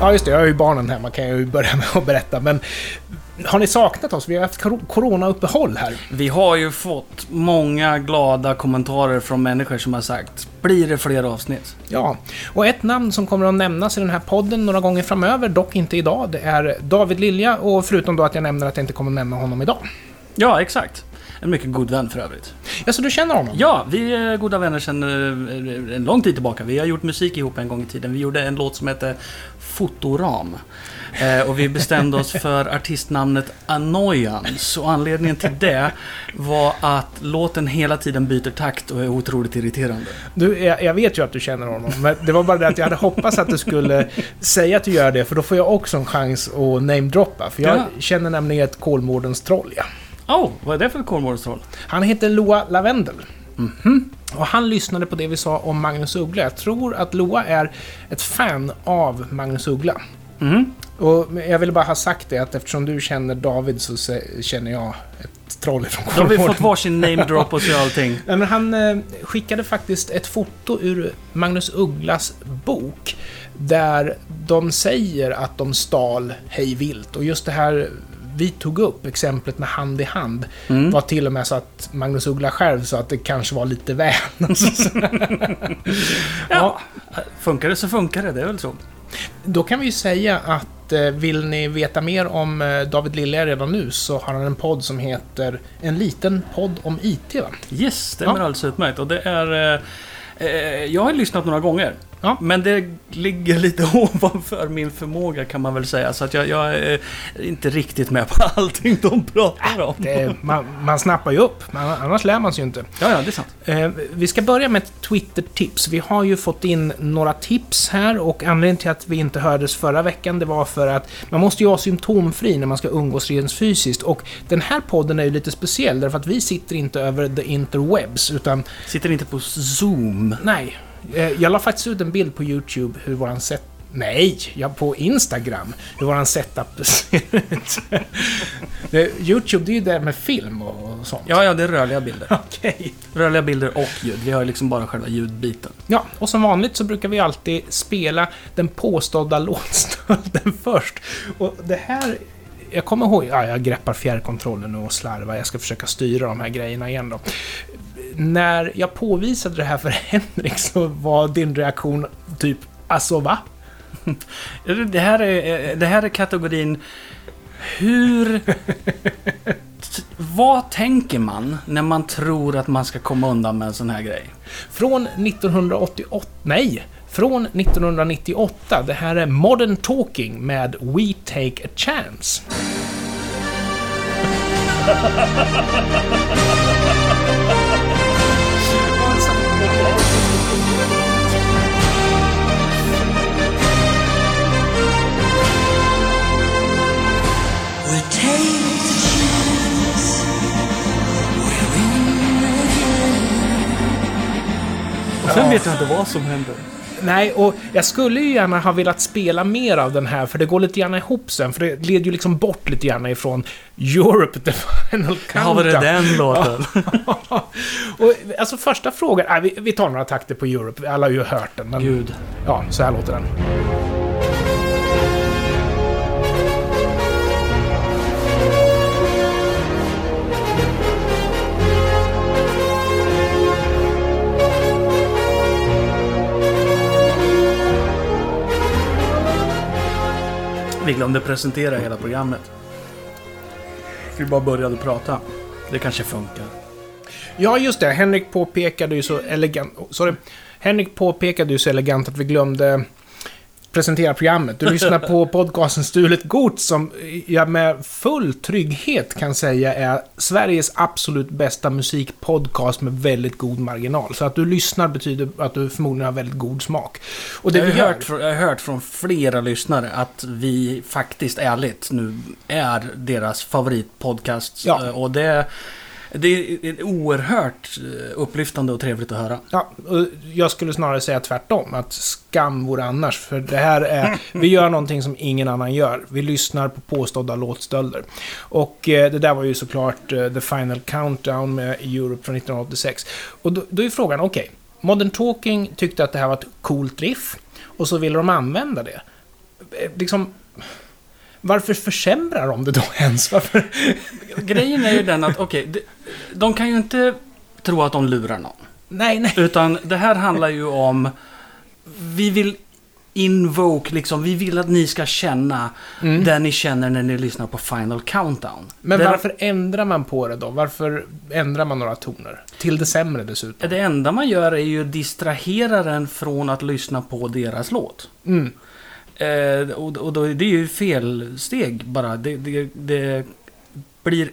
Ja, just det. Jag har ju barnen hemma kan jag ju börja med att berätta. Men har ni saknat oss? Vi har haft coronauppehåll här. Vi har ju fått många glada kommentarer från människor som har sagt Blir det fler avsnitt? Ja, och ett namn som kommer att nämnas i den här podden några gånger framöver, dock inte idag, det är David Lilja. Och förutom då att jag nämner att jag inte kommer nämna honom idag. Ja, exakt. En mycket god vän för övrigt. Ja, så du känner honom? Ja, vi är goda vänner sedan eh, en lång tid tillbaka. Vi har gjort musik ihop en gång i tiden. Vi gjorde en låt som hette Fotoram. Eh, och vi bestämde oss för artistnamnet Annoyance. Och anledningen till det var att låten hela tiden byter takt och är otroligt irriterande. Du, jag, jag vet ju att du känner honom, men det var bara det att jag hade hoppats att du skulle säga att du gör det, för då får jag också en chans att namedroppa. För jag Ja. känner nämligen ett Kolmårdens troll, ja. Oh, vad är det för Kolmårdenstroll? Han heter Loa Lavendel. Mhm. Och han lyssnade på det vi sa om Magnus Uggla. Jag tror att Loa är ett fan av Magnus Uggla. Mhm. Och jag ville bara ha sagt det, att eftersom du känner David så känner jag ett troll ifrån Då har vi Kolmården. fått varsin namedrop och så allting. Men han eh, skickade faktiskt ett foto ur Magnus Ugglas bok. Där de säger att de stal hej vilt. Och just det här vi tog upp, exemplet med hand i hand, Mm. var till och med så att Magnus Uggla själv sa att det kanske var lite väl. Ja, funkar det så funkar det, det är väl så. Då kan vi ju säga att eh, vill ni veta mer om eh, David Lilja redan nu så har han en podd som heter En liten podd om IT. Va? Yes, stämmer Ja. alldeles utmärkt. Och det är... Eh, eh, jag har lyssnat några gånger. Ja. Men det ligger lite ovanför min förmåga kan man väl säga. Så att jag, jag är inte riktigt med på allting de pratar om. Det, man, man snappar ju upp, men annars lär man sig ju inte. Ja, ja, det är sant. Eh, vi ska börja med ett Twitter-tips. Vi har ju fått in några tips här och anledningen till att vi inte hördes förra veckan det var för att man måste ju vara symptomfri när man ska umgås rent fysiskt. Och den här podden är ju lite speciell därför att vi sitter inte över the interwebs utan Sitter inte på Zoom. nej. Eh, jag la faktiskt ut en bild på YouTube hur våran set Nej, jag på Instagram. Hur våran setup ser ut. YouTube, det är ju det med film och sånt. Ja, ja, det är rörliga bilder. Okej. Rörliga bilder och ljud. Vi har liksom bara själva ljudbiten. Ja, och som vanligt så brukar vi alltid spela den påstådda låtstölden först. Och det här... Jag kommer ihåg... Ja, jag greppar fjärrkontrollen och slarvar. Jag ska försöka styra de här grejerna igen då. När jag påvisade det här för Henrik så var din reaktion typ Alltså va? Det här är, det här är kategorin hur... Vad tänker man när man tror att man ska komma undan med en sån här grej? Från 1988... Nej! Från 1998. Det här är Modern Talking med We Take a Chance. Again. Sen vet jag inte vad som händer. Nej, och jag skulle ju gärna ha velat spela mer av den här, för det går lite grann ihop sen, för det leder ju liksom bort lite grann ifrån Europe, the final countdown. Ja, var det den låten? och, alltså första frågan, nej, vi, vi tar några takter på Europe, alla har ju hört den, men Gud. ja, så här låter den. Vi glömde presentera hela programmet. Vi bara började prata. Det kanske funkar. Ja, just det. Henrik påpekade ju så elegant... Sorry. Henrik påpekade ju så elegant att vi glömde presentera programmet. Du lyssnar på podcasten Stulet Gods som jag med full trygghet kan säga är Sveriges absolut bästa musikpodcast med väldigt god marginal. Så att du lyssnar betyder att du förmodligen har väldigt god smak. Och det Jag har, gör... hört, från- jag har hört från flera lyssnare att vi faktiskt ärligt nu är deras favoritpodcast. Ja. Och det, det är oerhört eh, upplyftande och trevligt att höra. Ja, och jag skulle snarare säga tvärtom. Att skam vore annars. För det här är... Vi gör någonting som ingen annan gör. Vi lyssnar på påstådda låtstölder. Och eh, det där var ju såklart eh, The Final Countdown med Europe från 1986. Och då, då är frågan, okej. Modern Talking tyckte att det här var ett coolt riff. Och så ville de använda det. Eh, liksom... Varför försämrar de det då ens? Varför? Grejen är ju den att, okej, de, de kan ju inte tro att de lurar någon. Nej, nej. Utan det här handlar ju om... Vi vill invoke, liksom. Vi vill att ni ska känna Mm. det ni känner när ni lyssnar på Final Countdown. Men det, varför ändrar man på det då? Varför ändrar man några toner? Till det sämre dessutom. Det enda man gör är ju att distrahera den från att lyssna på deras låt. Mm. Eh, och och då, det är ju fel steg bara. Det, det, det blir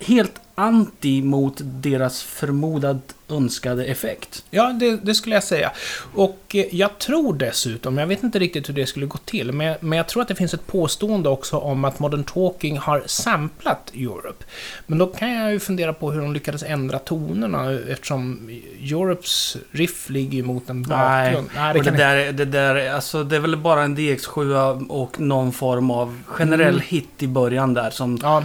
helt anti mot deras förmodad önskade effekt. Ja, det, det skulle jag säga. Och eh, jag tror dessutom, jag vet inte riktigt hur det skulle gå till, men, men jag tror att det finns ett påstående också om att Modern Talking har samplat Europe. Men då kan jag ju fundera på hur de lyckades ändra tonerna eftersom Europes riff ligger ju mot en bakgrund. Nej, det och det där, är- det där, är- alltså det är väl bara en DX7 och någon form av generell Mm. hit i början där som... Ja,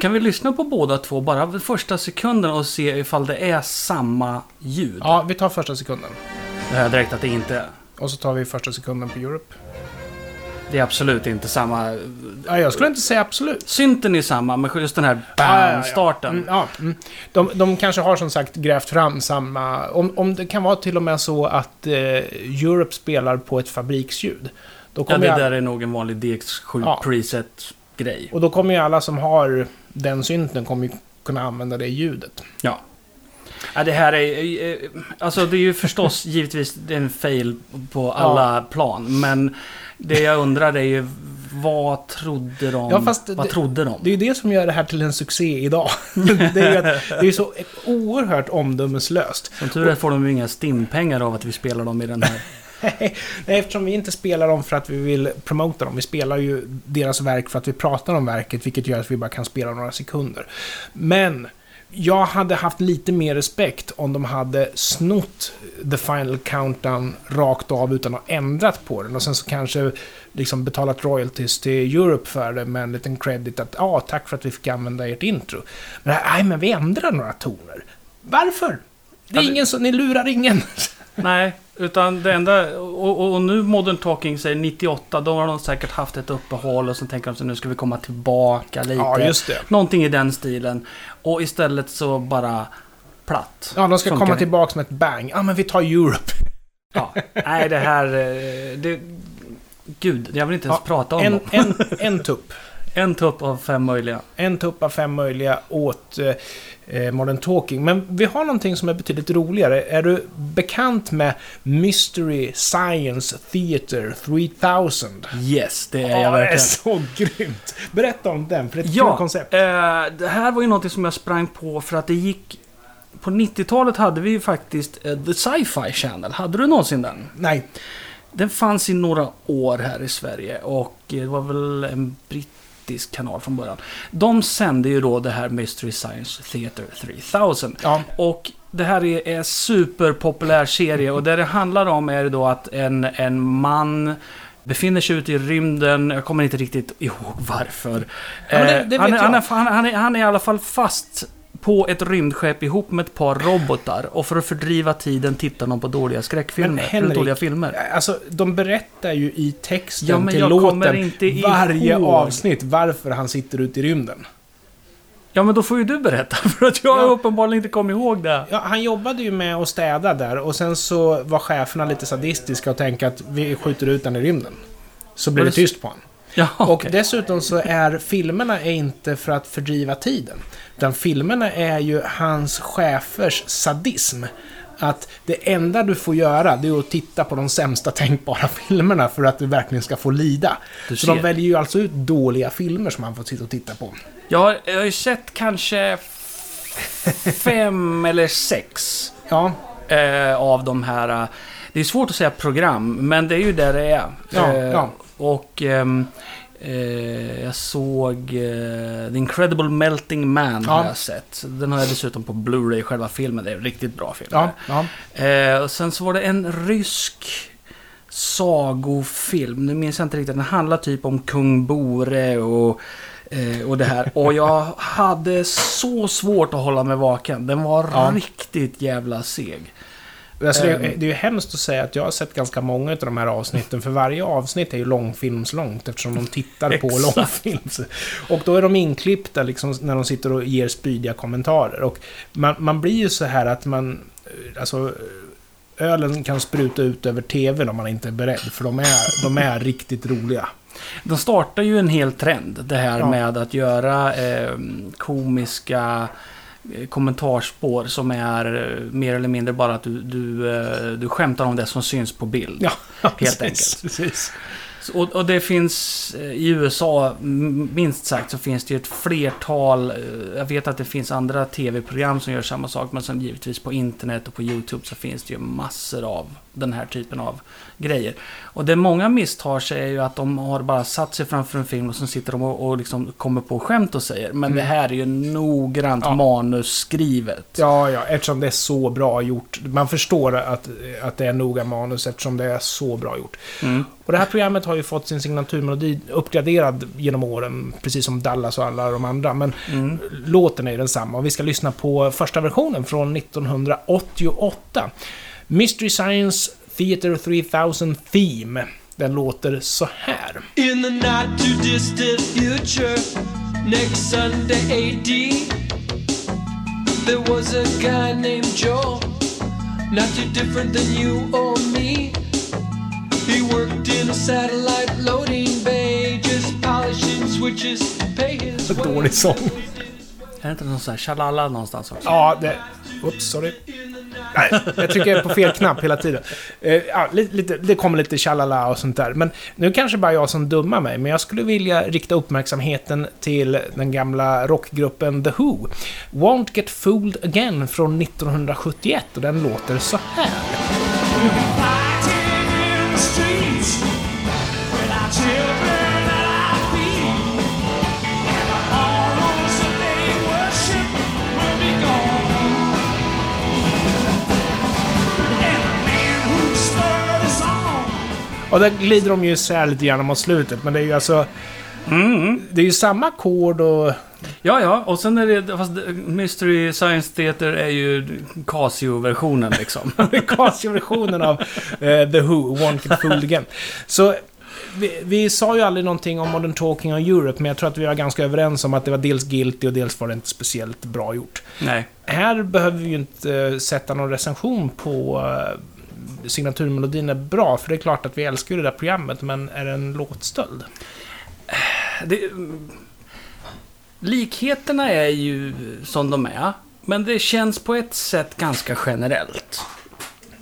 Kan vi lyssna på båda två bara första sekunden och se ifall det är samma ljud? ja, vi tar första sekunden. Det här direkt att det inte är. Och så tar vi första sekunden på Europe. Det är absolut inte samma. Ja, jag skulle inte säga absolut. Synten är samma, men just den här Ja, ja, ja. bam-starten. Mm, ja, mm. de, de kanske har som sagt grävt fram samma... Om, om det kan vara till och med så att eh, Europe spelar på ett fabriksljud. Då Ja, det jag- där är nog en vanlig DX7 Ja. Preset-grej. Och då kommer ju alla som har den synten kommer ju kunna använda det ljudet. Ja. ja. Det här är... eh, Alltså det är ju förstås givetvis en fail på alla plan. Men det jag undrar är ju... Vad trodde de? Ja, fast vad det- trodde de? Det är ju det som gör det här till en succé idag. det är ju att det är så oerhört omdömeslöst. Som tur är får de ju inga stimpengar av att vi spelar dem i den här. Nej, eftersom vi inte spelar dem för att vi vill promota dem. Vi spelar ju deras verk för att vi pratar om verket, vilket gör att vi bara kan spela några sekunder. Men jag hade haft lite mer respekt om de hade snott The Final Countdown rakt av utan att ha ändrat på den. Och sen så kanske liksom betalat royalties till Europe för det med en liten credit att ja, tack för att vi fick använda ert intro. Men nej, men vi ändrar några toner. Varför? Det är ingen som, ni lurar ingen. Nej, utan det enda... Och, och, nu Modern Talking säger 98, då har de säkert haft ett uppehåll och så tänker de så nu ska vi komma tillbaka lite. Ja, just det. Någonting i den stilen. Och istället så bara platt. Ja, de ska Funkar komma tillbaka med ett bang. Ja, men vi tar Europe. Ja. Nej, det här... eh, Det, gud, jag vill inte ens Ja, prata om En, dem. en, en tupp. En tupp av fem möjliga. En tupp av fem möjliga åt eh, Modern Talking. Men vi har någonting som är betydligt roligare. Är du bekant med Mystery Science Theater 3000? Yes, det är Ja, jag det är verkligen. så grymt! Berätta om den, för det är ett kul Ja, koncept. eh, det här var ju någonting som jag sprang på för att det gick... På 90-talet hade vi ju faktiskt eh, The Sci-Fi Channel. Hade du någonsin den? Nej. Den fanns i några år här i Sverige och eh, det var väl en brittisk kanal från början. De sände ju då det här Mystery Science Theater 3000. Ja. Och det här är en superpopulär serie och det det handlar om är då att en, en man befinner sig ute i rymden. Jag kommer inte riktigt ihåg varför. Ja, det- Eh, det han, är, han, är, han, han, är, han är i alla fall fast på ett rymdskepp ihop med ett par robotar. Och för att fördriva tiden tittar de på dåliga skräckfilmer. Henrik, dåliga filmer. Alltså, de berättar ju i texten Ja, till låten inte ihåg. varje avsnitt varför han sitter ute i rymden. Ja, men då får ju du berätta. För att jag Ja. uppenbarligen inte kommer ihåg det. Ja, han jobbade ju med att städa där och sen så var cheferna lite sadistiska och tänkte att vi skjuter ut den i rymden. Så Var det tyst på honom. Ja, Och okej. dessutom så är filmerna är inte för att fördriva tiden. Utan filmerna är ju hans chefers sadism. Att det enda du får göra det är att titta på de sämsta tänkbara filmerna för att du verkligen ska få lida. Så de väljer ju alltså ut dåliga filmer som han får sitta och titta på. Jag har, jag har ju sett kanske fem eller sex Ja, eh, av de här. eh, Det är svårt att säga program, men det är ju där det är. Ja, Eh, ja. Och ehm, eh, jag såg eh, The Incredible Melting Man Ja. har jag sett. Den har jag dessutom på Blu-ray, själva filmen. Det är en riktigt bra film. ja, ja. Eh, och sen så var det en rysk sagofilm. Nu minns jag inte riktigt. Den handlar typ om kung Bore och, eh, och det här. Och jag hade så svårt att hålla mig vaken. Den var Ja. riktigt jävla seg. Alltså det, Ehm. det är ju hemskt att säga att jag har sett ganska många av de här avsnitten, för varje avsnitt är ju långfilmslångt eftersom de tittar på långfilm. Och då är de inklippta liksom när de sitter och ger spydiga kommentarer. Och man, man blir ju så här att man... eh, Alltså, ölen kan spruta ut över TVn om man inte är beredd, för de är, de är riktigt roliga. De startar ju en hel trend. Det här Ja. med att göra eh, komiska kommentarspår som är eh, mer eller mindre bara att du, du, eh, du skämtar om det som syns på bild. Ja, Helt precis, enkelt. Precis. Och, och det finns eh, i USA, minst sagt, så finns det ju ett flertal. eh, Jag vet att det finns andra tv-program som gör samma sak, men som givetvis på internet och på YouTube så finns det ju massor av den här typen av grejer. Och det många misstar sig är ju att de har bara satt sig framför en film och så sitter de och, och liksom kommer på skämt och säger. Men Mm. det här är ju noggrant Ja. manusskrivet. Ja, ja, eftersom det är så bra gjort. Man förstår att, att det är noga manus eftersom det är så bra gjort. Mm. Och det här programmet har ju fått sin signaturmelodi uppgraderad genom åren, precis som Dallas och alla de andra. Men Mm. låten är ju densamma och vi ska lyssna på första versionen från 1988. Mystery Science Theater 3000 Theme. Den låter så här. In the not too distant future, next Sunday AD, there was a guy named Joe, not too different than you or me. He worked in a satellite loading bay, just polishing switches pay his way. Dålig sång. Är det inte någon sån här shalala någonstans också? Ja, det... Oops, sorry. Nej, jag trycker på fel knapp hela tiden. Eh, ja, lite, det kommer lite tjalala och sånt där. Men nu kanske bara jag som dummar mig, men jag skulle vilja rikta uppmärksamheten till den gamla rockgruppen The Who. Won't Get Fooled Again från 1971 och den låter så här. Och där glider de ju isär lite grann mot slutet, men det är ju alltså... Det är ju samma ackord och... Ja, ja, och sen är det, fast Mystery Science Theater är ju Casio-versionen liksom. Casio-versionen av eh, The Who, One Get Fooled Again. Så vi, vi sa ju aldrig någonting om Modern Talking och Europe, men jag tror att vi var ganska överens om att det var dels guilty och dels var det inte speciellt bra gjort. Nej. Här behöver vi ju inte eh, sätta någon recension på eh, signaturmelodin är bra, för det är klart att vi älskar ju det där programmet, men är det en låtstöld? Det, likheterna är ju som de är, men det känns på ett sätt ganska generellt.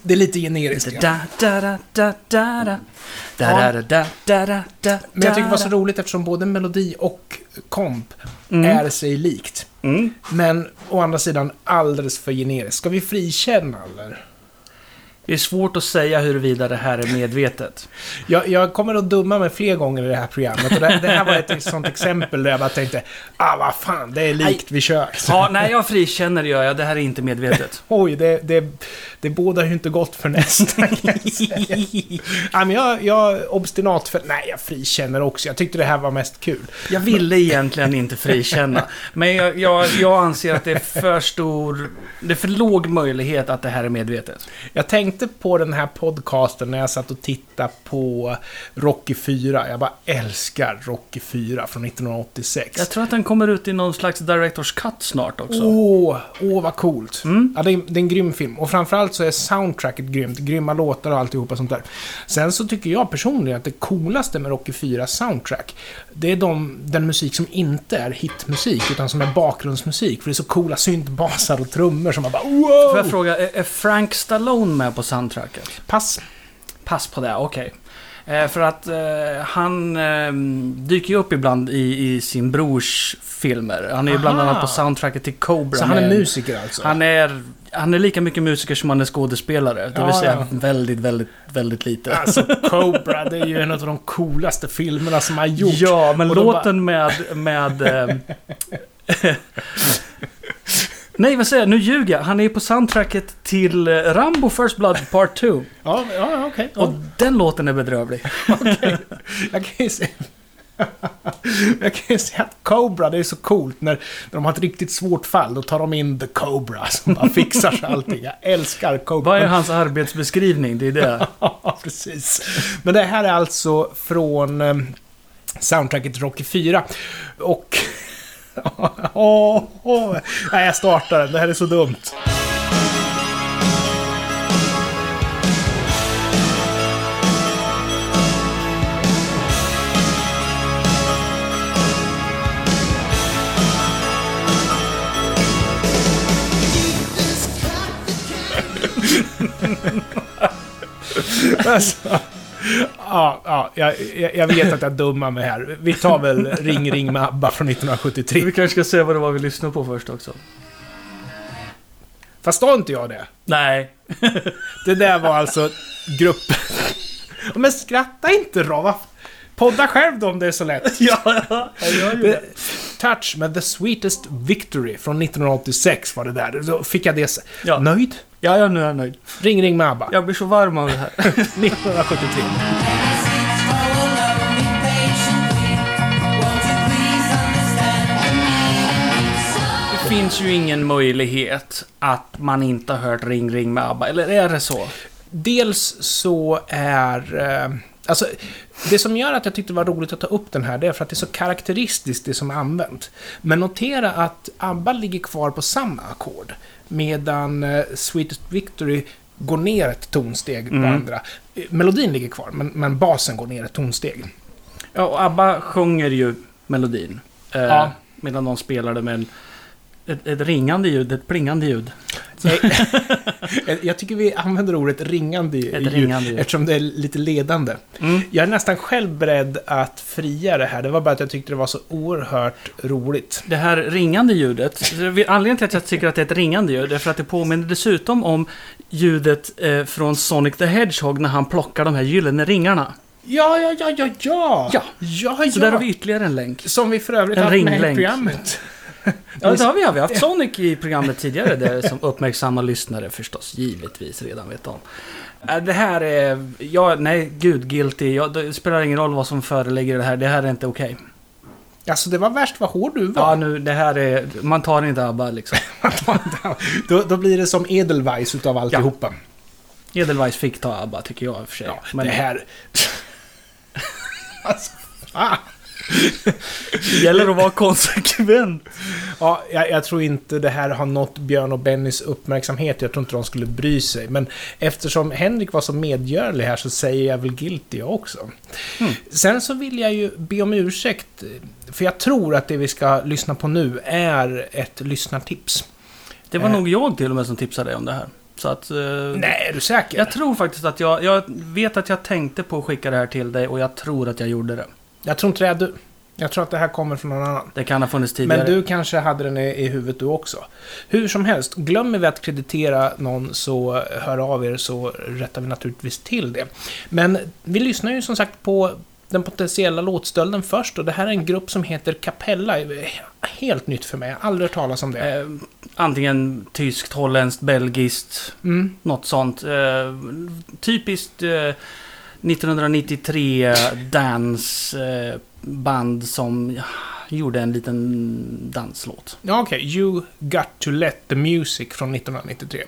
Det är lite generiskt. ja. Da, da, da, da, da, da. Da, da, da, da, da, da, Men jag tycker det var så roligt eftersom både melodi och komp Mm. är sig likt. Mm. Men å andra sidan alldeles för generiskt. Ska vi frikänna eller? Det är svårt att säga huruvida det här är medvetet. Jag, jag kommer att dumma mig fler gånger i det här programmet. Och det, det här var ett sånt exempel där jag bara tänkte, ah vad fan, det är likt, vi kör. Ja, nej, jag frikänner gör jag. Det här är inte medvetet. Oj, det, det, det bådar ju inte gott för nästa. ja, men jag, jag är obstinat för... Nej, jag frikänner också. Jag tyckte det här var mest kul. Jag ville egentligen inte frikänna. Men jag, jag, jag anser att det är för stor... Det är för låg möjlighet att det här är medvetet. Jag tänkte på den här podcasten när jag satt och tittade på Rocky 4. Jag bara älskar Rocky 4 från 1986. Jag tror att den kommer ut i någon slags Directors Cut snart också. Åh, åh vad coolt. Mm. Ja, det, är, det är en grym film. Och framförallt så är soundtracket grymt. Grymma låtar och alltihopa sånt där. Sen så tycker jag personligen att det coolaste med Rocky 4 soundtrack, det är de, den musik som inte är hitmusik, utan som är bakgrundsmusik. För det är så coola syntbasar och trummor som man bara wow! Får jag fråga, är Frank Stallone med på soundtracket? Pass. Pass på det, okej. Eh, för att eh, han eh, dyker ju upp ibland i, i sin brors filmer. Han är ju bland annat på soundtracket till Cobra. Så han är musiker alltså? Han är, han är lika mycket musiker som han är skådespelare. Det vill Ja, säga ja. väldigt, väldigt, väldigt lite. Alltså, Cobra, det är ju en av de coolaste filmerna som har gjorts. Ja, men Och låten med... med eh, Nej, vad säger jag? Nu ljuger jag. Han är på soundtracket till eh, Rambo First Blood Part 2. Ja, ja okej. Och den låten är bedrövlig. Jag kan ju. Jag kan ju säga att Cobra, det är så coolt när, när de har ett riktigt svårt fall. Då tar de in The Cobra som bara fixar sig allting. Jag älskar Cobra. Vad är hans arbetsbeskrivning? Det är det. Ja, precis. Men det här är alltså från eh, soundtracket Rocky 4. Och... Åh, åh. Nej, jag startar den. Det här är så dumt. Alltså, ja, ja, jag, jag vet att jag dummar mig här. Vi tar väl Ring Ring med ABBA från 1973. Vi kanske ska se vad det var vi lyssnade på först också. Fast sa inte jag det? Nej. Det där var alltså gruppen... Men skratta inte då! Podda själv då om det är så lätt. ja, ja, jag gör ju Det, touch med The Sweetest Victory från 1986 var det där. Då fick jag det... Ja. Nöjd? Ja, ja, nu är jag nöjd. Ring Ring med ABBA. Jag blir så varm av det här. 1973. Det finns ju ingen möjlighet att man inte har hört Ring Ring med ABBA, eller är det så? Dels så är... Eh, alltså, det som gör att jag tyckte det var roligt att ta upp den här, det är för att det är så karaktäristiskt det som är använt. Men notera att ABBA ligger kvar på samma ackord. Medan eh, Sweetest Victory går ner ett tonsteg på Mm. andra. Melodin ligger kvar, men, men basen går ner ett tonsteg. Ja, och ABBA sjunger ju melodin. Eh, Ja. Medan de spelar det med en, ett, ett ringande ljud, ett plingande ljud. Jag tycker vi använder ordet ringande, Ett ljud, ringande ljud. eftersom det är lite ledande. Mm. Jag är nästan själv beredd att fria det här. Det var bara att jag tyckte det var så oerhört roligt. Det här ringande ljudet, anledningen till att jag tycker att det är ett ringande ljud är för att det påminner dessutom om ljudet eh, från Sonic the Hedgehog när han plockar de här gyllene ringarna. Ja, ja, ja, ja, ja! Ja. ja, Så ja. där har vi ytterligare en länk. Som vi för övrigt En har haft med i programmet. Ja, det har vi. Har vi haft Sonic i programmet tidigare, det som uppmärksamma lyssnare förstås givetvis redan vet om. Äh, Det här är... Ja, nej, gud, guilty. Ja, det spelar ingen roll vad som föreligger det här. Det här är inte okej. Alltså, det var värst vad hård du var. Ja, nu, det här är... Man tar inte ABBA liksom. då, då blir det som Edelweiss utav alltihopa. Edelweiss fick ta ABBA, tycker jag i och för sig. Ja, Men det här... alltså, ah. Det gäller att vara konsekvent. Ja, jag, jag tror inte det här har nått Björn och Bennys uppmärksamhet. Jag tror inte de skulle bry sig. Men eftersom Henrik var så medgörlig här så säger jag väl guilty jag också. Mm. Sen så vill jag ju be om ursäkt. För jag tror att det vi ska lyssna på nu är ett lyssnartips. Det var Eh. nog jag till och med som tipsade dig om det här. Så att... eh, Nej, är du säker? Jag tror faktiskt att jag... Jag vet att jag tänkte på att skicka det här till dig och jag tror att jag gjorde det. Jag tror inte det är du. Jag tror att det här kommer från någon annan. Det kan ha funnits tidigare. Men du kanske hade den i, i huvudet du också. Hur som helst, glömmer vi att kreditera någon så hör av er så rättar vi naturligtvis till det. Men vi lyssnar ju som sagt på den potentiella låtstölden först och det här är en grupp som heter Capella. Helt nytt för mig, jag har aldrig hört talas om det. Eh, antingen tyskt, holländskt, belgiskt, Mm. något sånt. Eh, typiskt eh, 1993 dansband eh, band som gjorde en liten danslåt. Ja, okej. You Got To Let The Music från 1993.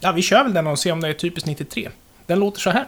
Ja, vi kör väl den och ser om det är typiskt 93. Den låter så här.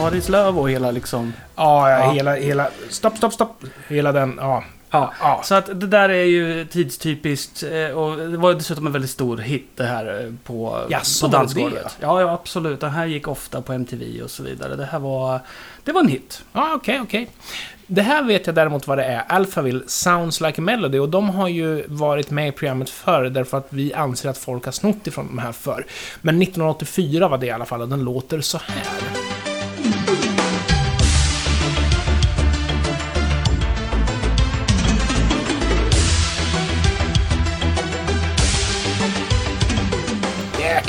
What is love och hela liksom... Ja, ja, Ja. hela, hela... Stopp, stopp, stopp. Hela den, ja. Ja, Ja. så att det där är ju tidstypiskt eh, och det var dessutom en väldigt stor hit det här eh, på, Jaså, på dansgolvet. Ja, ja, absolut. Den här gick ofta på MTV och så vidare. Det här var... Det var en hit. Ja, okej, okej. Det här vet jag däremot vad det är. Alphaville Sounds Like a Melody och de har ju varit med i programmet förr därför att vi anser att folk har snott ifrån de här förr. Men 1984 var det i alla fall och den låter så här.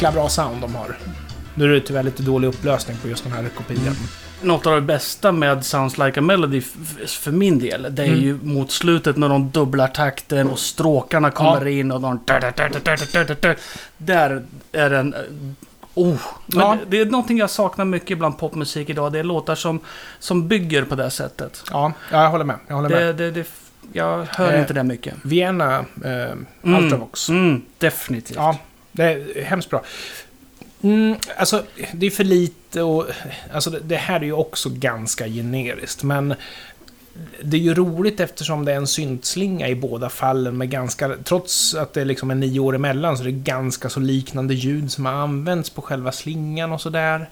Jäkla bra sound de har. Nu är det tyvärr lite dålig upplösning på just den här kopian. något av det bästa med Sounds Like a Melody för min del. Det är Mm. ju mot slutet när de dubblar takten och stråkarna kommer Ja. in och de... Där är den... Oh. Men Ja. det är någonting jag saknar mycket bland popmusik idag. Det är låtar som, som bygger på det sättet. Ja, jag håller med. Jag håller med. Det, det, det, jag hör Eh, inte det mycket. Vienna, eh, Ultravox. Mm, definitivt. Ja, det är hemskt bra. Mm, alltså, det är för lite och... Alltså, det, här är ju också ganska generiskt, men... Det är ju roligt eftersom det är en syntslinga i båda fallen med ganska... Trots att det liksom är nio år emellan så är det ganska så liknande ljud som har använts på själva slingan och sådär.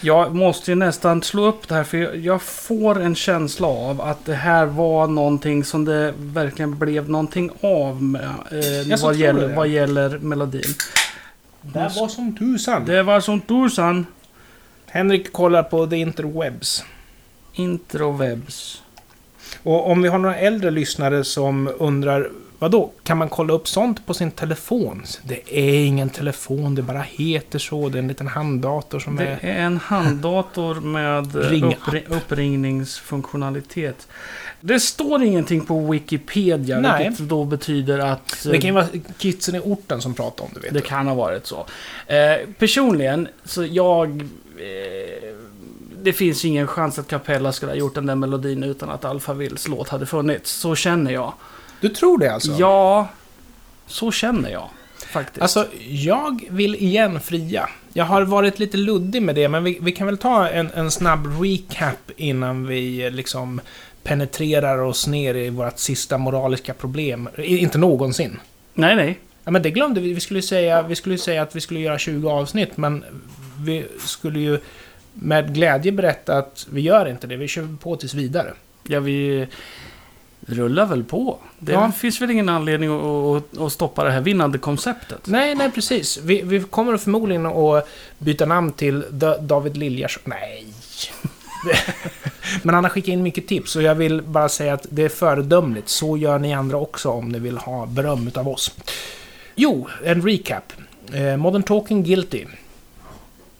Jag måste ju nästan slå upp det här för jag- får en känsla av att det här var någonting som det verkligen blev någonting av med, eh, vad, gäller, vad gäller melodin. Det var som tusan. Det var som tusan. Henrik kollar på The Interwebs. Introvebs. Och om vi har några äldre lyssnare som undrar vad då kan man kolla upp sånt på sin telefon? Det är ingen telefon, det bara heter så. Det är en liten handdator som Det är... är en handdator med eh, uppri- uppringningsfunktionalitet. Det står ingenting på Wikipedia, Nej. vilket då betyder att... eh, Det kan ju vara kidsen i orten som pratar om det, vet Det du. kan ha varit så. Eh, personligen, så jag... Eh, det finns ingen chans att Capella skulle ha gjort den där melodin utan att Alphavilles låt hade funnits. Så känner jag. Du tror det alltså? Ja, så känner jag. Faktiskt. Alltså, jag vill igen fria. Jag har varit lite luddig med det, men vi, vi kan väl ta en, en snabb recap innan vi eh, liksom penetrerar oss ner i vårt sista moraliska problem. Inte någonsin. nej, nej. Ja, men det glömde vi. Vi skulle säga, vi skulle säga att vi skulle göra 20 avsnitt, men vi skulle ju med glädje berätta att vi gör inte det. Vi kör på tills vidare. Ja, vi rullar väl på. Det Ja. finns väl ingen anledning att, att, att stoppa det här vinnande konceptet. Nej, nej precis. Vi, vi kommer förmodligen att byta namn till Da- David Liljas... Nej! Men han har skickat in mycket tips och jag vill bara säga att det är föredömligt. Så gör ni andra också om ni vill ha beröm av oss. Jo, en recap. Eh, Modern Talking Guilty.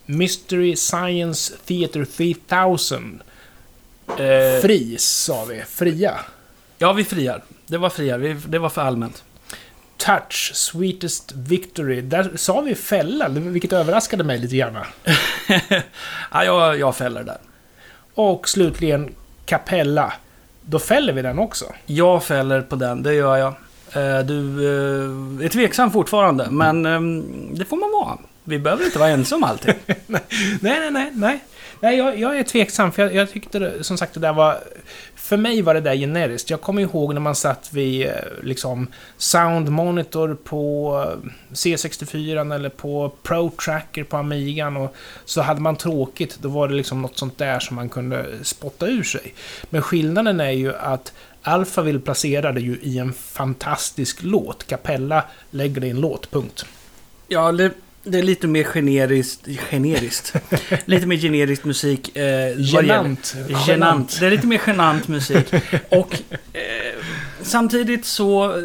Mystery Science Theater 3000. Eh, Fri, sa vi. Fria. Ja, vi friar. Det var friar. Det var för allmänt. Touch, Sweetest Victory. Där sa vi fälla, vilket överraskade mig lite grann. ja, jag, jag fäller där. Och slutligen Capella. Då fäller vi den också. Jag fäller på den, det gör jag. Eh, Du eh, är tveksam fortfarande, men eh, det får man vara. Vi behöver inte vara ensamma alltid. Nej, nej, nej. nej nej jag, jag är tveksam, för jag, jag tyckte det, som sagt det där var... För mig var det där generiskt. Jag kommer ihåg när man satt vid eh, liksom Sound Monitor på eh, C64 eller på Pro Tracker på Amigan och så hade man tråkigt, då var det liksom något sånt där som man kunde spotta ur sig. Men skillnaden är ju att Alphaville placerade ju i en fantastisk låt. Capella lägger det i en låt, punkt. Ja, det, är lite mer generiskt. Generiskt. lite mer generisk musik. Eh, Genant. Genant. Det är lite mer genant musik. Och eh, samtidigt så...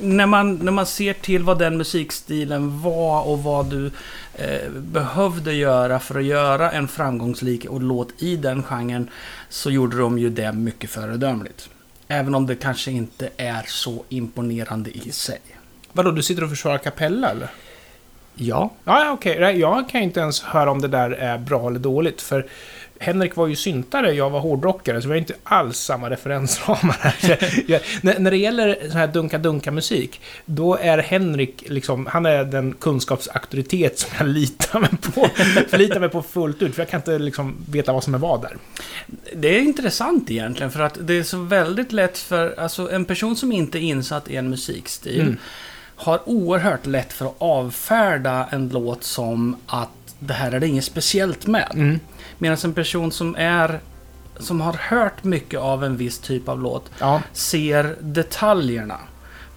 När man, när man ser till vad den musikstilen var och vad du eh, behövde göra för att göra en framgångsrik och låt i den genren så gjorde de ju det mycket föredömligt. Även om det kanske inte är så imponerande i sig. Vadå, du sitter och försvarar Capella eller? Ja. Ja, okej. Nej, Jag kan ju inte ens höra om det där är bra eller dåligt, för Henrik var ju syntare, jag var hårdrockare, så vi har inte alls samma referensramar här. Jag, när, när det gäller sån här dunka-dunka-musik, då är Henrik liksom, han är den kunskapsauktoritet som jag litar mig på, förlitar mig på fullt ut, för jag kan inte liksom veta vad som är vad där. Det är intressant egentligen för att det är så väldigt lätt för alltså, en person som inte är insatt i en musikstil Mm. Har oerhört lätt för att avfärda en låt som att det här är det inget speciellt med. Mm. Medan en person som är som har hört mycket av en viss typ av låt Ja, ser detaljerna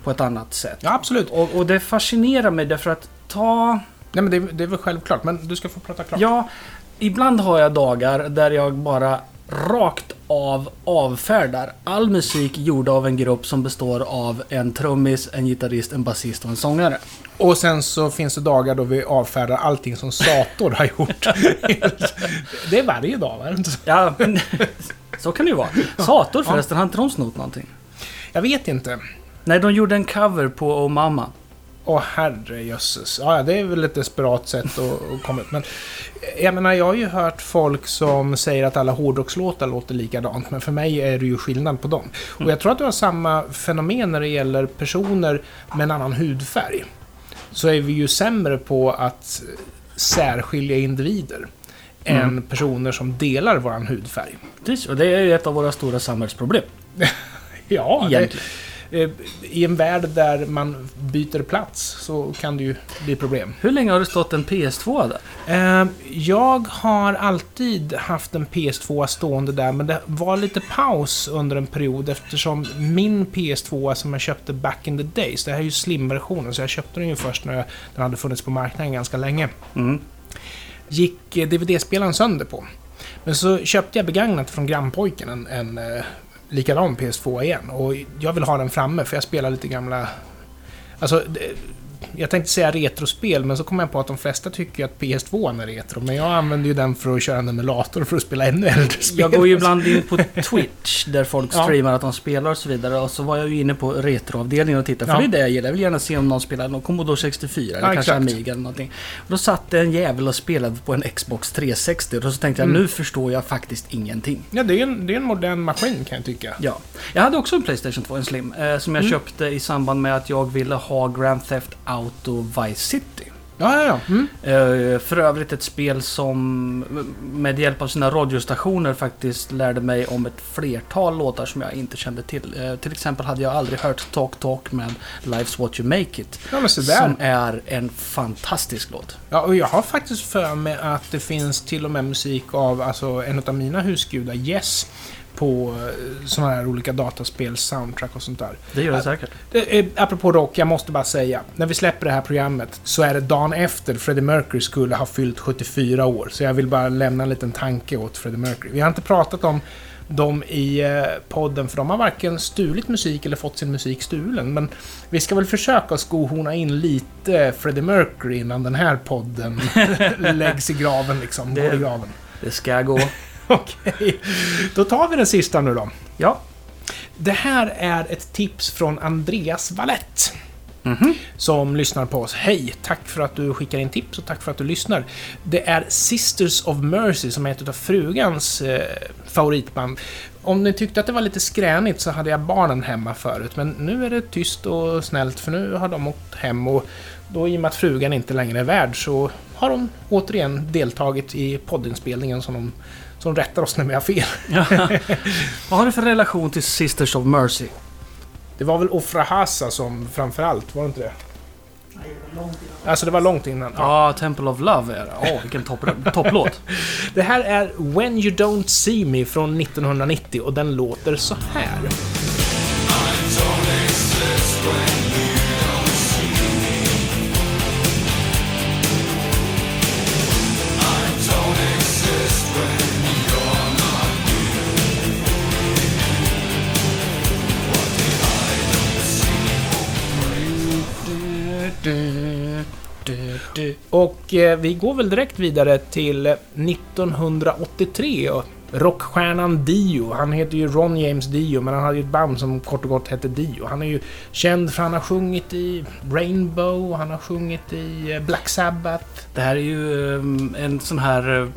på ett annat sätt. ja, absolut. Och, och det fascinerar mig därför att ta Nej, men det, det är väl självklart, men du ska få prata klart. Ja, ibland har jag dagar där jag bara rakt av avfärdar all musik gjord av en grupp som består av en trummis, en gitarrist, en basist och en sångare. Och sen så finns det dagar då vi avfärdar allting som Sator har gjort. det är varje dag, va? Ja, men så kan det ju vara. Sator förresten, har inte de snott någonting? Jag vet inte. Nej, de gjorde en cover på Oh Mamma. Åh herrejösses. Ja, det är väl ett desperat sätt att, att komma ut. Men jag menar, jag har ju hört folk som säger att alla hårdrockslåtar låter likadant. Men för mig är det ju skillnad på dem. Och jag tror att du har samma fenomen när det gäller personer med en annan hudfärg. Så är vi ju sämre på att särskilja individer. Än personer som delar våran hudfärg. Precis, och det är ju ett av våra stora samhällsproblem. Ja, det, Egentligen. eh, I en värld där man byter plats så kan det ju bli problem. Hur länge har det stått en PS2 där? Eh, Jag har alltid haft en PS2 stående där, men det var lite paus under en period eftersom min PS2 som jag köpte back in the days, det här är ju slim-versionen, så jag köpte den ju först när den hade funnits på marknaden ganska länge, Mm. gick eh, DVD-spelaren sönder på. Men så köpte jag begagnat från grannpojken en, en eh, likadan PS2 igen. Och jag vill ha den framme för jag spelar lite gamla... Alltså, jag tänkte säga retrospel, men så kom jag på att de flesta tycker att PS2 är retro. Men jag använder ju den för att köra en emulator för att spela ännu äldre spel. Jag går ju ibland in på Twitch där folk Ja. streamar att de spelar och så vidare. Och så var jag ju inne på retroavdelningen och tittade. För Ja. det är det jag gillar. Jag vill gärna se om någon spelar någon Commodore 64 eller Ja, kanske exakt. Amiga eller någonting. Och då satt det en jävel och spelade på en Xbox 360. Och så tänkte jag Mm. nu förstår jag faktiskt ingenting. Ja, det är, en, det är en modern maskin kan jag tycka. Ja. Jag hade också en Playstation 2, en Slim, eh, som jag Mm. köpte i samband med att jag ville ha Grand Theft Auto Vice City. Ja, ja, ja. Mm. Eh, För övrigt ett spel som med hjälp av sina radiostationer faktiskt lärde mig om ett flertal låtar som jag inte kände till. Eh, Till exempel hade jag aldrig hört Talk Talk med Life's What You Make It. ja. Som är en fantastisk låt. Ja, och jag har faktiskt för mig att det finns till och med musik av alltså, en av mina husgudar, Yes, på sådana här olika dataspel, soundtrack och sånt där. Det gör det säkert. Apropå rock, jag måste bara säga. När vi släpper det här programmet så är det dagen efter Freddie Mercury skulle ha fyllt 74 år. Så jag vill bara lämna en liten tanke åt Freddie Mercury. Vi har inte pratat om dem i eh, podden för de har varken stulit musik eller fått sin musik stulen. Men vi ska väl försöka skohorna in lite Freddie Mercury innan den här podden läggs i graven liksom. Det- Går i graven. Det ska gå. Okej, då tar vi den sista nu då. Ja. Det här är ett tips från Andreas Wallett. Mhm. Som lyssnar på oss. Hej! Tack för att du skickar in tips och tack för att du lyssnar. Det är Sisters of Mercy som är ett av frugans eh, favoritband. Om ni tyckte att det var lite skränigt så hade jag barnen hemma förut. Men nu är det tyst och snällt för nu har de åkt hem och då i och med att frugan inte längre är värd så har de återigen deltagit i poddinspelningen som de som rättar oss när vi har fel. Vad har du för relation till Sisters of Mercy? Det var väl Ofra Hasa som framförallt, var det inte det? Alltså det var långt innan. Ja, Temple of Love är det. Åh, vilken topp- topplåt. Det här är When You Don't See Me från 1990 och den låter så här. Och eh, vi går väl direkt vidare till 1983 och rockstjärnan Dio. Han heter ju Ron James Dio, men han hade ju ett band som kort och gott hette Dio. Han är ju känd för att han har sjungit i Rainbow, han har sjungit i eh, Black Sabbath. Det här är ju um, en sån här... uh,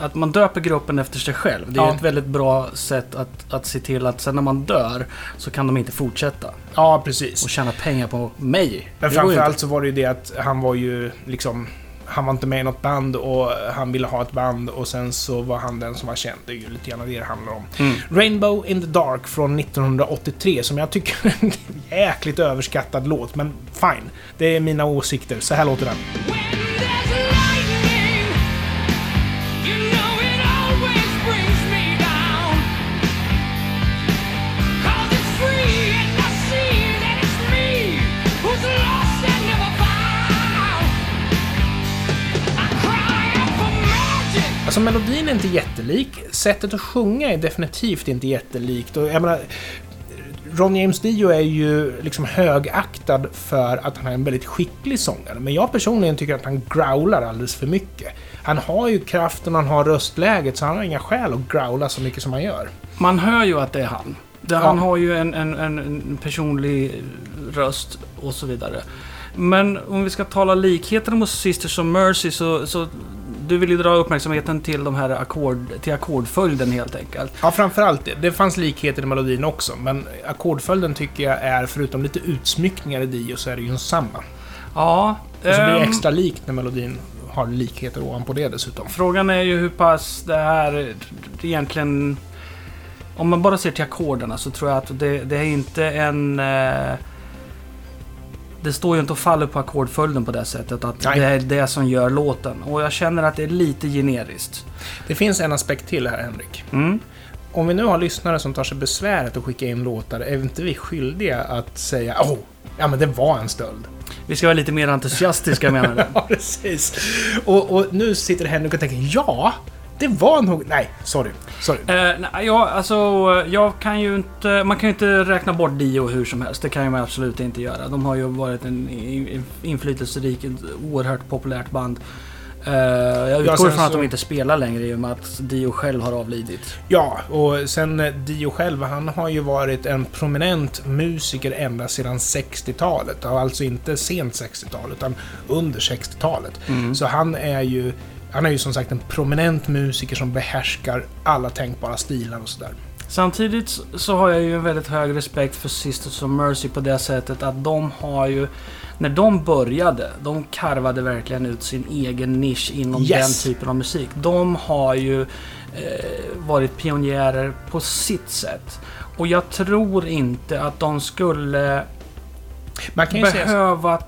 Att man döper gruppen efter sig själv. Det är Ja. ju ett väldigt bra sätt att, att se till att sen när man dör så kan de inte fortsätta Ja, precis. och tjäna pengar på mig. Men framförallt så var det ju det att han var ju liksom... Han var inte med i något band och han ville ha ett band och sen så var han den som var känd. Det är ju lite grann det det handlar om. Mm. Rainbow in the Dark från 1983 som jag tycker är en jäkligt överskattad låt, men fine. Det är mina åsikter. Så här låter den. Alltså melodin är inte jättelik. Sättet att sjunga är definitivt inte jättelikt. Och jag menar, Ron James Dio är ju liksom högaktad för att han är en väldigt skicklig sångare. Men jag personligen tycker att han growlar alldeles för mycket. Han har ju kraften, han har röstläget, så han har inga skäl att growla så mycket som han gör. Man hör ju att det är han. Ja. Han har ju en, en, en, personlig röst och så vidare. Men om vi ska tala likheter mot Sisters of Mercy så, så du vill ju dra uppmärksamheten till de här ackord, till ackordföljden helt enkelt. Ja, framförallt det. Det fanns likheter i melodin också, men ackordföljden tycker jag är, förutom lite utsmyckningar i Dio, så är det ju samma. Ja. Och så blir det ehm, extra likt när melodin har likheter ovanpå det dessutom. Frågan är ju hur pass det här egentligen... Om man bara ser till ackorderna så tror jag att det, det är inte en... Eh, det står ju inte och faller på ackordföljden på det sättet. Att Nej. det är det som gör låten. Och jag känner att det är lite generiskt. Det finns en aspekt till här, Henrik. Mm. Om vi nu har lyssnare som tar sig besväret att skicka in låtar, är inte vi skyldiga att säga åh, ja men det var en stöld. Vi ska vara lite mer entusiastiska menar du? Ja, precis. Och, och nu sitter Henrik och tänker ja, det var nog... Nej, sorry. Sorry. Eh, nej, ja, alltså, jag kan ju inte... Man kan ju inte räkna bort Dio hur som helst. Det kan man absolut inte göra. De har ju varit en inflytelserik, ett oerhört populärt band. Eh, jag utgår sen ifrån att så- de inte spelar längre i och med att Dio själv har avlidit. Ja, och sen eh, Dio själv, han har ju varit en prominent musiker ända sedan 60-talet. Och Alltså inte sent 60-tal, utan under 60-talet. Så han är ju... Han är ju som sagt en prominent musiker som behärskar alla tänkbara stilar och sådär. Samtidigt så har jag ju en väldigt hög respekt för Sisters of Mercy på det sättet att de har ju... När de började, de karvade verkligen ut sin egen nisch inom Yes. den typen av musik. De har ju eh, varit pionjärer på sitt sätt. Och jag tror inte att de skulle ju säga... behöva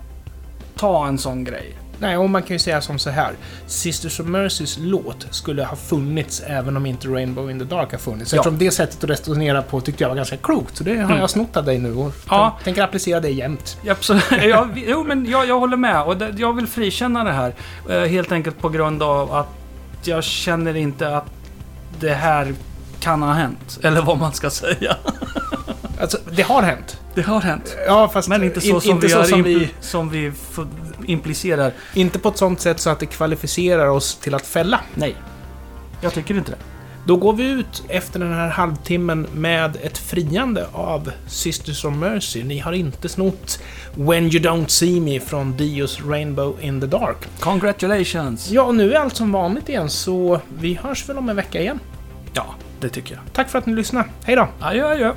ta en sån grej. Nej, och man kan ju säga som så här. Sisters of Mercys låt skulle ha funnits även om inte Rainbow in the Dark har funnits. Ja. Eftersom det sättet att resonera på tyckte jag var ganska klokt. Så det har Mm. jag snott av dig nu och Ja. tänker applicera det jämt. Absolut. Jag, jo, men jag, jag håller med. Och det, jag vill frikänna det här. eh, Helt enkelt på grund av att jag känner inte att det här kan ha hänt. Eller vad man ska säga. Alltså, det har hänt. Det har hänt. Ja, fast Men inte så in- som inte vi, så som vi... som vi implicerar. Inte på ett sånt sätt så att det kvalificerar oss till att fälla. Nej. Jag tycker inte det. Då går vi ut efter den här halvtimmen med ett friande av Sisters of Mercy. Ni har inte snott When You Don't See Me från Dios Rainbow in the Dark. Congratulations! Ja, och nu är allt som vanligt igen, så vi hörs väl om en vecka igen. Ja, det tycker jag. Tack för att ni lyssnade. Hej då! Adjö, adjö.